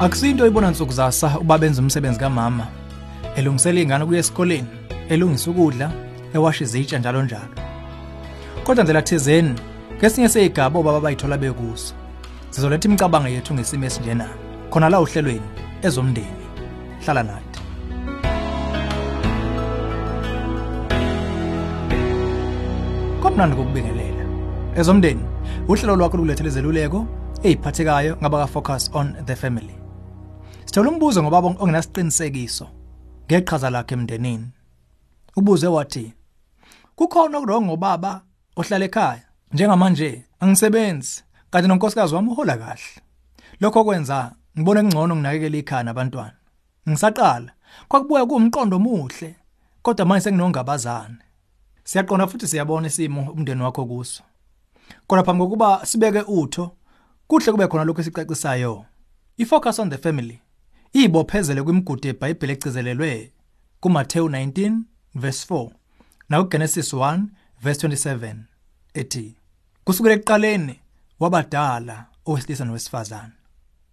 Akusinto ibona nsuku zasa ubaba benza umsebenzi kamama. Elungisela ingane kuya esikoleni, elungisa ukudla, ewasha izitsha njalo njalo. Kodwa ndlela thizeni, ngesinye seyigaba obaba bayithola bekuso. Sizoletha imicabango yethu ngesimo esinjena. Khona la uhlelweni ezomndeni. Hlala nathi. Komnandi kokubingelela. Ezomndeni, uhlelo lwakho lukulethele izeluleko eziphathekayo ngaba ka focus on the family. Sithola umbuzo ngobaba ongenasiqinisekiso ngeqhaza lakhe emndenini. Ubuze wathi: Kukhona okurongo ngobaba ohlala ekhaya njengamanje angisebenzi kanti nonkosikazi wami uhola kahle. Lokho kwenza ngibone kungcono nginakekela ikhaya nabantwana. Ngisaqala kwakubuya kuumqondo omuhle kodwa manje senginongabazane. Siyaqonda futhi siyabona isimo umndeni wakho kuso. Kodwa phambi kokuba sibeke utho kuhle kube khona lokho esicacisayo. I-focus on the family ibophezele kwimigudu yeBhayibheli egcizelelwe kuMateyu 19 verse 4 nakuGenesis 1 verse 27 ethi kusukela ekuqaleni wabadala owesilisa nowesifazane.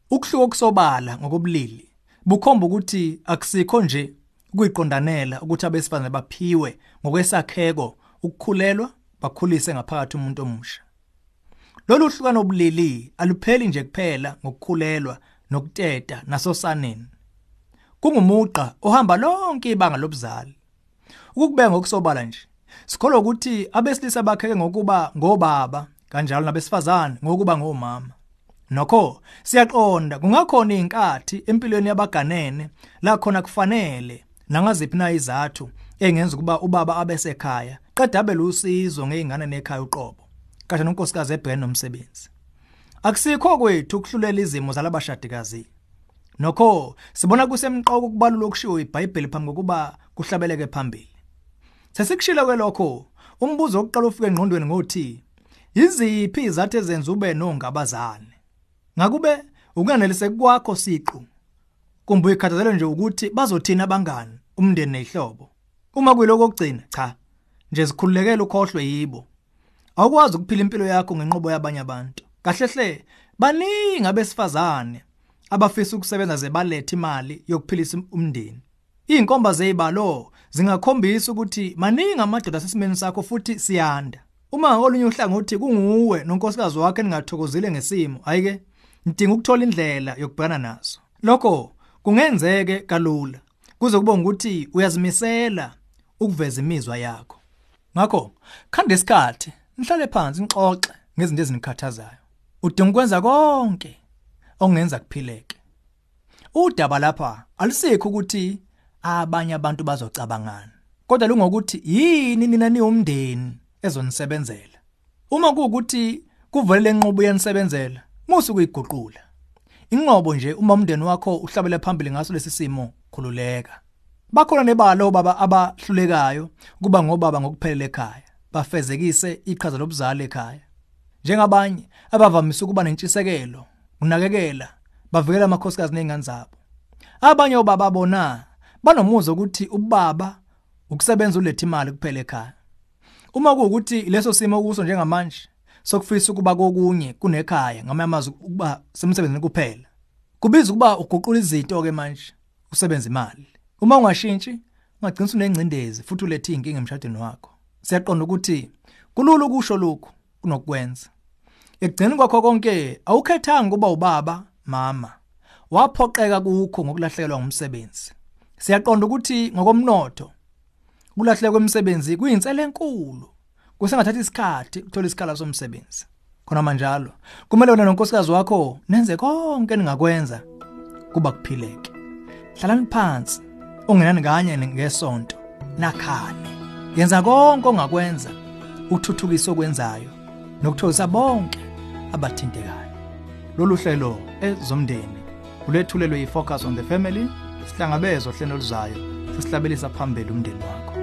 Ukuhluka okusobala ngokobulili bukhomba ukuthi akusikho nje ukuyiqondanela ukuthi abesifazane baphiwe ngokwesakheko ukukhulelwa bakhulise ngaphakathi umuntu omusha. Lolu hlukano obulili alupheli nje kuphela ngokukhulelwa nokuteta nasosaneni. Kungumuqa ohamba lonke ibanga lobuzali. Ukubeka ngokusobala nje. Sikholwa ukuthi abesilisa bakheke ngokuba ngobaba kanjalo nabesifazane ngokuba ngomama. Nokho siyaqonda kungakhona inkathi empilweni yabaganene la khona kufanele nangaziphi na izathu engenza ukuba ubaba abesekhaya qeda abe lusizo ngeingane nekhaya uqobo. Kanti nonkosikazi ebhekene nomsebenzi. Akusikho kwethu ukuhlulela izimo zalabashadikazi. Nokho sibona kusemqoko ukubalula okushiwo iBhayibheli phambi kokuba kuhlabeleke phambili. Sesikushilo kwelokho, umbuzo oqala ufike engqondweni ngothi yiziphi izathu ezenza ube nongabazane. Ngakube ukunganeliseki kwakho siqu. Kumbe ikhathazelo nje ukuthi bazothina abangani, umndeni nezihlobo. Uma kuyiloko okugcina, cha. Nje sikhululekela ukhohlwe yibo. Awukwazi ukuphila impilo yakho ngenqobo yabanye abantu. Kahlehle baningi abesifazane abafisa ukusebenza ze balethe imali yokuphilisa umndeni. Izinkomba zezibalo zingakhombisa ukuthi maningi amadoda sesimeni sakho futhi siyanda. Uma ngolunye uhlangothi kunguwe nonkosikazi wakhe ningathokozile ngesimo, hayike nidinga ukuthola indlela yokubhekana naso. Lokho kungenzeke kalula kuze kube ukuthi uyazimisela ukuveza imizwa yakho. Ngakho khanda isikhathi nihlale phansi nixoxe ngezinto ezinikhathazayo. Udinga ukwenza konke ongenza kuphileke. Udaba lapha alisikho ukuthi abanye abantu bazocabangana. Kodwa lungokuthi yini nina niwumndeni ezonisebenzela. Uma kuukuthi kuvelele enqobo yanisebenzela, musu kuyiguqula. Inqobo nje uma umndeni wakho uhlabele phambili ngaso lesi simo khululeka. Bakhona nebalo baba abahlulekayo kuba ngobaba ngokuphelela ekhaya. Bafezekise iqhaza lobuzali ekhaya. Njengabanye abavamise ukuba nentshisekelo, unakekela, bavikela amakhosikazi nezingane zabo. Abanye obaba bona banomuzo ukuthi ubaba ukusebenza ulethe imali kuphela ekhaya. Uma kuukuthi leso simo kuso njengamanje sokufisa ukuba kokunye kunekhaya ngamamazi ukuba semsebenzini kuphela. Kubiza ukuba uguqula izinto ke manje usebenza imali. Uma ungashintshi ungagcina unengcindezi futhi ulethe inkinga emshadweni wakho. Siyaqonda ukuthi kulula ukusho lokhu kunokwenza. Ekugcina kwakho konke awukhethanga kuba ubaba, mama. Waphoqeka kukho ngokulahlekelwa ngumsebenzi. Siyaqonda ukuthi ngokomnotho kulahleka kwemisebenzi kuyinsele enkulu. Kusengathatha isikhathi ukuthola isikhala somsebenzi. Khona manjalo, kumele wena nonkosikazi wakho nenze konke ningakwenza kuba kuphileke. Hlalani phansi, ungenani kanye ngesonto, nakhane. Yenza konke ongakwenza uthuthukisa okwenzayo nokuthokozisa bonke abathintekayo. Lolu hlelo ezomndeni ulethulelwe yi-Focus on the Family sihlangabezwa hlelo luzayo sisihlabelisa phambili umndeni wakho